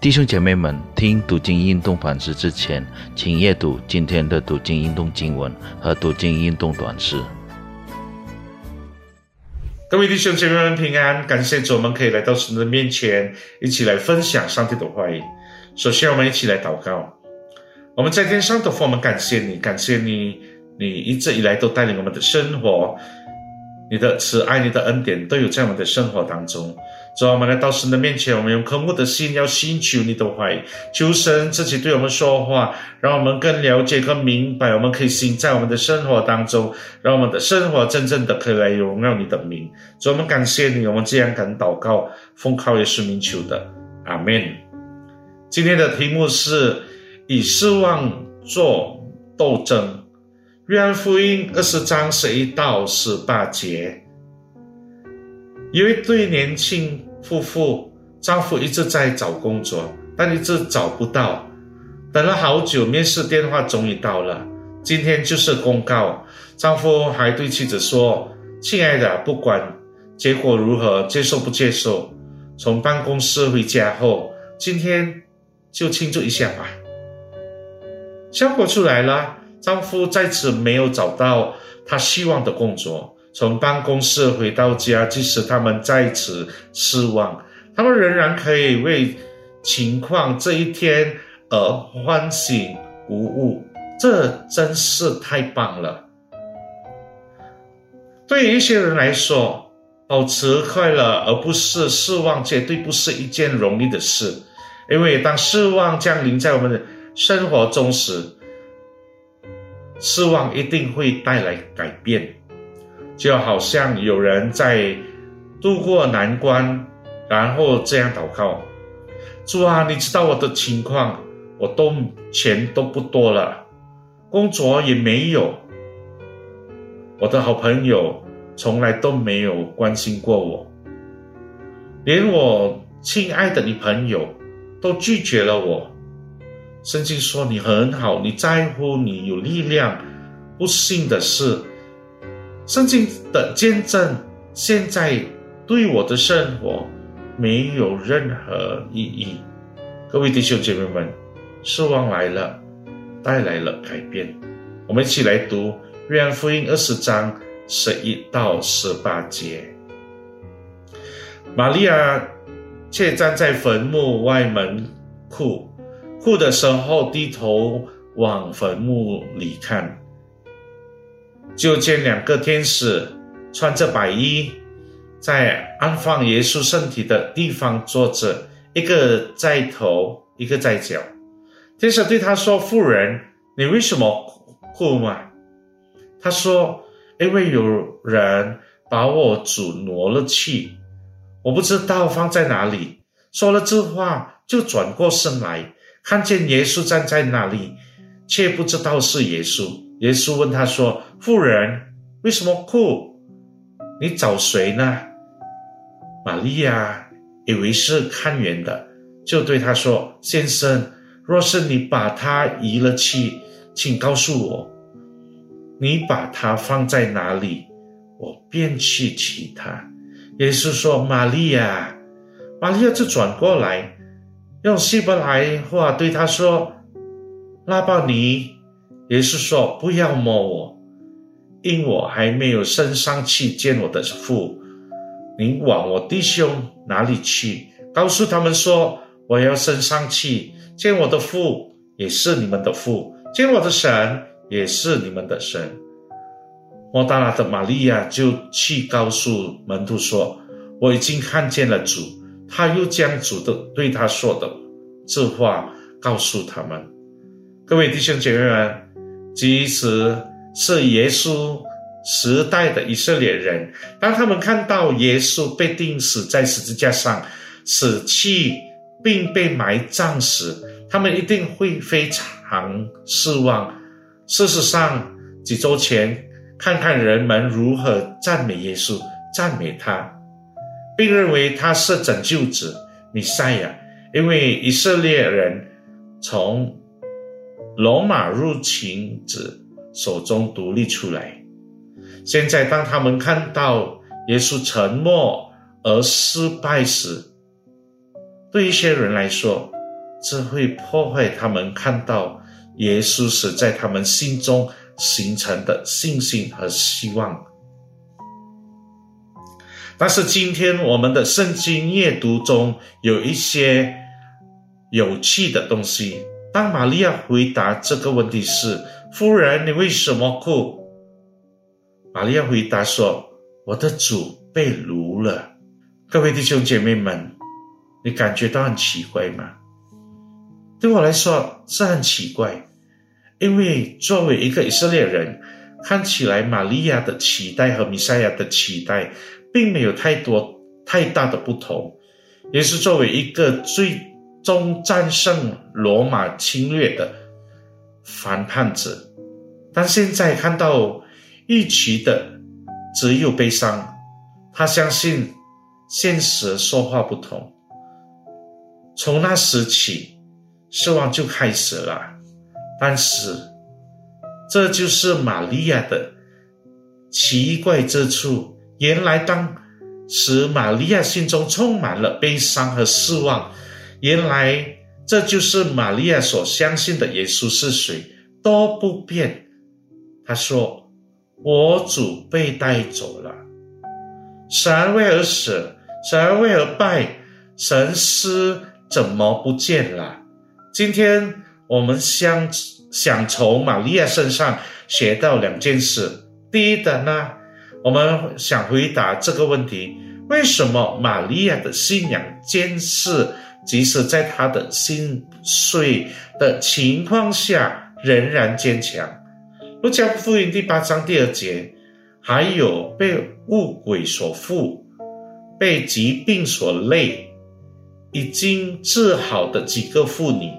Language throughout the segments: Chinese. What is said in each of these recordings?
弟兄姐妹们，听读经运动反思之前，请阅读今天的读经运动经文和读经运动短诗。各位弟兄姐妹们平安，感谢主，我们可以来到神的面前，一起来分享上帝的话语。首先，我们一起来祷告。我们在天上的父，我们感谢你，感谢你，你一直以来都带领我们的生活，你的慈爱、你的恩典都有在我们的生活当中。主啊，我们来到神的面前，我们用渴慕的心要寻求你的话语，求神自己对我们说话，让我们更了解、更明白，我们可以行在我们的生活当中，让我们的生活真正的可以来荣耀你的名。主，我们感谢你，我们这样敢祷告，奉靠耶稣名求的，阿门。今天的题目是以失望做斗争，约翰福音二十章十一到十八节，有一对年轻。夫妇丈夫一直在找工作，但一直找不到，等了好久，面试电话终于到了。今天就是公告。丈夫还对妻子说：“亲爱的，不管结果如何，接受不接受，从办公室回家后，今天就庆祝一下吧。”效果出来了，丈夫再次没有找到他希望的工作。从办公室回到家，即使他们再次失望，他们仍然可以为情况这一天而欢喜无误。这真是太棒了！对于一些人来说，保持快乐而不是失望，绝对不是一件容易的事。因为当失望降临在我们的生活中时，失望一定会带来改变。就好像有人在渡过难关，然后这样祷告：“主啊，你知道我的情况，我都钱都不多了，工作也没有，我的好朋友从来都没有关心过我，连我亲爱的女朋友都拒绝了我。圣经说你很好，你在乎，你有力量。不幸的是。”圣经的见证，现在对我的生活没有任何意义。各位弟兄姐妹们，失望来了，带来了改变。我们一起来读约翰福音二十章十一到十八节。玛利亚却站在坟墓外门哭，哭的时候低头往坟墓里看。就见两个天使穿着白衣，在安放耶稣身体的地方坐着，一个在头，一个在脚。天使对他说：“妇人，你为什么哭吗？”他说：“因为有人把我主挪了去，我不知道放在哪里。”说了这话，就转过身来，看见耶稣站在那里，却不知道是耶稣。耶稣问他说：“妇人，为什么哭？你找谁呢？”玛利亚以为是看园的，就对他说：“先生，若是你把他移了去，请告诉我，你把他放在哪里，我便去取他。”耶稣说：“玛利亚。”玛利亚就转过来，用希伯来话对他说：“拉巴尼。”耶稣说：“不要摸我，因我还没有升上去见我的父。您往我弟兄哪里去？告诉他们说：我要升上去见我的父，也是你们的父；见我的神，也是你们的神。”莫大拉的玛利亚就去告诉门徒说：“我已经看见了主。”他又将主的对他说的这话告诉他们。各位弟兄姐妹们。即使是耶稣时代的以色列人，当他们看到耶稣被钉死在十字架上，死去并被埋葬时，他们一定会非常失望。事实上，几周前，看看人们如何赞美耶稣，赞美他，并认为他是拯救者、弥赛亚，因为以色列人从。罗马入侵者手中独立出来。现在，当他们看到耶稣沉默而失败时，对一些人来说，这会破坏他们看到耶稣是在他们心中形成的信心和希望。但是今天我们的圣经阅读中有一些有趣的东西。当玛利亚回答这个问题时，夫人，你为什么哭？玛利亚回答说：“我的主被掳了。”各位弟兄姐妹们，你感觉到很奇怪吗？对我来说是很奇怪，因为作为一个以色列人，看起来玛利亚的期待和弥赛亚的期待并没有太多太大的不同，也是作为一个最终战胜罗马侵略的。反叛者，但现在看到预期的只有悲伤。他相信现实说话不同。从那时起，失望就开始了。但是，这就是玛利亚的奇怪之处。原来当时玛利亚心中充满了悲伤和失望。原来。这就是玛利亚所相信的耶稣是谁都不变。他说：“我主被带走了，神为何死？神为何败？神师怎么不见了？”今天我们想想从玛利亚身上学到两件事。第一的呢，我们想回答这个问题：为什么玛利亚的信仰坚持？即使在她的心碎的情况下，仍然坚强。路加福音第八章第二节，还有被物鬼所附、被疾病所累、已经治好的几个妇女，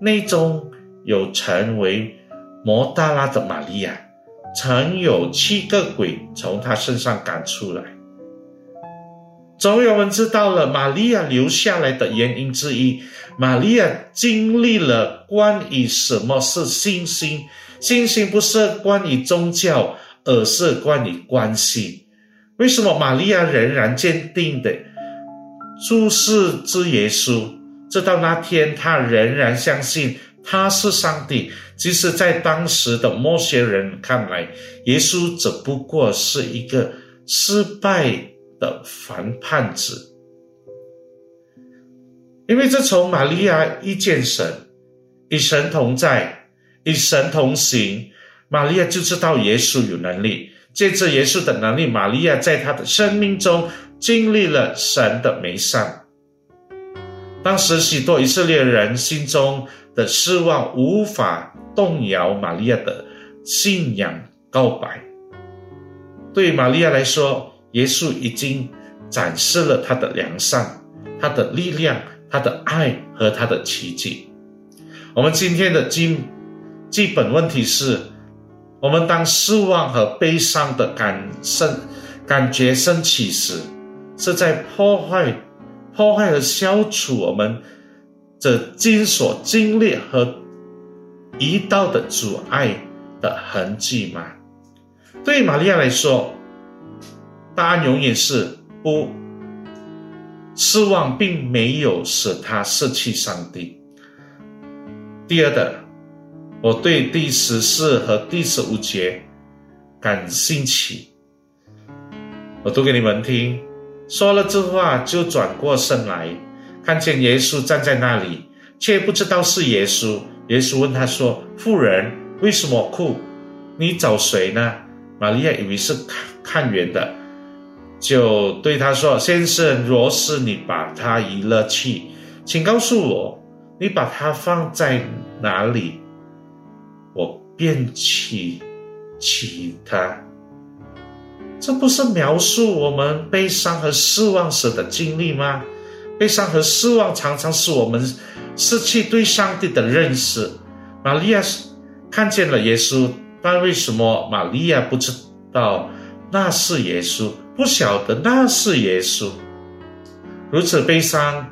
内中有成为摩大拉的玛利亚，曾有七个鬼从他身上赶出来。总有人知道了玛利亚留下来的原因之一。玛利亚经历了关于什么是信心，信心不是关于宗教，而是关于关系。为什么玛利亚仍然坚定的注视之耶稣，直到那天，他仍然相信他是上帝，即使在当时的某些人看来，耶稣只不过是一个失败。的反叛者，因为这从玛利亚一见神，与神同在，与神同行，玛利亚就知道耶稣有能力。借着耶稣的能力，玛利亚在他的生命中经历了神的美善。当时许多以色列人心中的失望无法动摇玛利亚的信仰告白。对玛利亚来说，耶稣已经展示了他的良善、他的力量、他的爱和他的奇迹。我们今天的基基本问题是：我们当失望和悲伤的感生感觉升起时，是在破坏、破坏和消除我们这今所经历和一道的阻碍的痕迹吗？对玛利亚来说。答案永远是不。失望并没有使他失去上帝。第二的，我对第十四和第十五节感兴趣，我读给你们听。说了这话，就转过身来，看见耶稣站在那里，却不知道是耶稣。耶稣问他说：“妇人，为什么哭？你找谁呢？”玛利亚以为是看看园的。就对他说：“先生，若是你把他移了去，请告诉我，你把它放在哪里，我便去取他。”这不是描述我们悲伤和失望时的经历吗？悲伤和失望常常是我们失去对上帝的认识。玛利亚看见了耶稣，但为什么玛利亚不知道那是耶稣？不晓得那是耶稣，如此悲伤，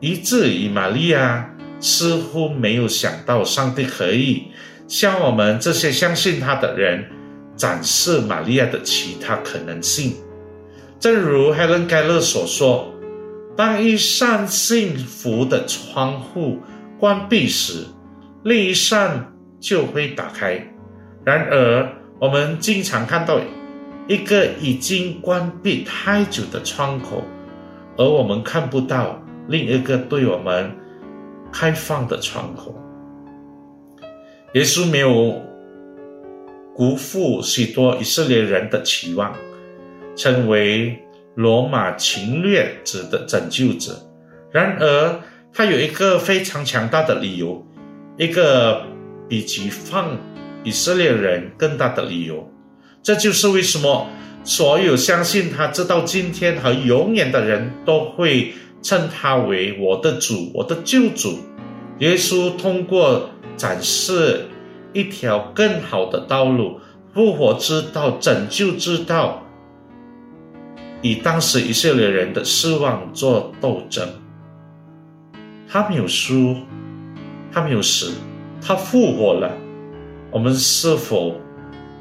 以至于玛利亚似乎没有想到上帝可以向我们这些相信他的人展示玛利亚的其他可能性。正如海伦·盖勒所说：“当一扇幸福的窗户关闭时，另一扇就会打开。然而，我们经常看到一个已经关闭太久的窗口，而我们看不到另一个对我们开放的窗口。耶稣没有辜负许多以色列人的期望，成为罗马侵略者的拯救者。然而，他有一个非常强大的理由，一个比其放以色列人更大的理由。这就是为什么所有相信他直到今天和永远的人都会称他为我的主、我的救主。耶稣通过展示一条更好的道路——复活之道、拯救之道，与当时以色列人的失望做斗争。他没有输，他没有死，他复活了。我们是否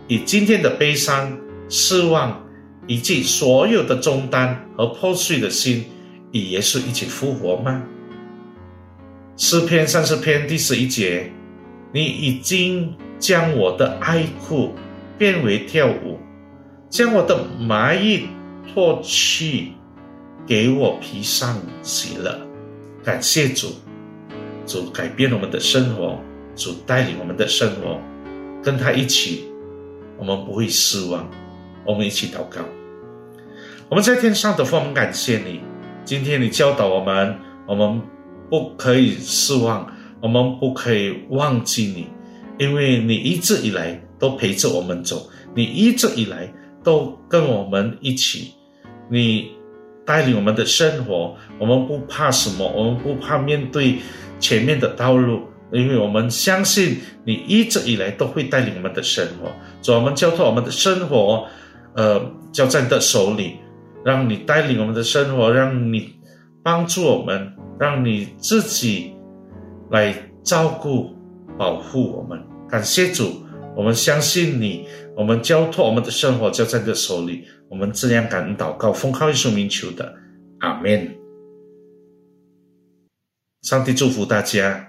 以今天的悲伤、失望以及所有的重担和破碎的心，与耶稣一起复活吗？诗篇三十篇第十一节：你已经将我的哀哭变为跳舞，将我的麻衣脱去，给我披上喜乐。感谢主，主改变我们的生活，主带领我们的生活，跟他一起，我们不会失望。我们一起祷告。我们在天上的父，我们感谢你，今天你教导我们，我们。不可以失望，我们不可以忘记你，因为你一直以来都陪着我们走，你一直以来都跟我们一起，你带领我们的生活，我们不怕什么，我们不怕面对前面的道路，因为我们相信你一直以来都会带领我们的生活，主，我们交托我们的生活，呃，交在你的手里，让你带领我们的生活，让你帮助我们。让你自己来照顾、保护我们。感谢主，我们相信你，我们交托我们的生活交在你的手里。我们这样感恩祷告，奉靠耶稣名求的，阿门。上帝祝福大家。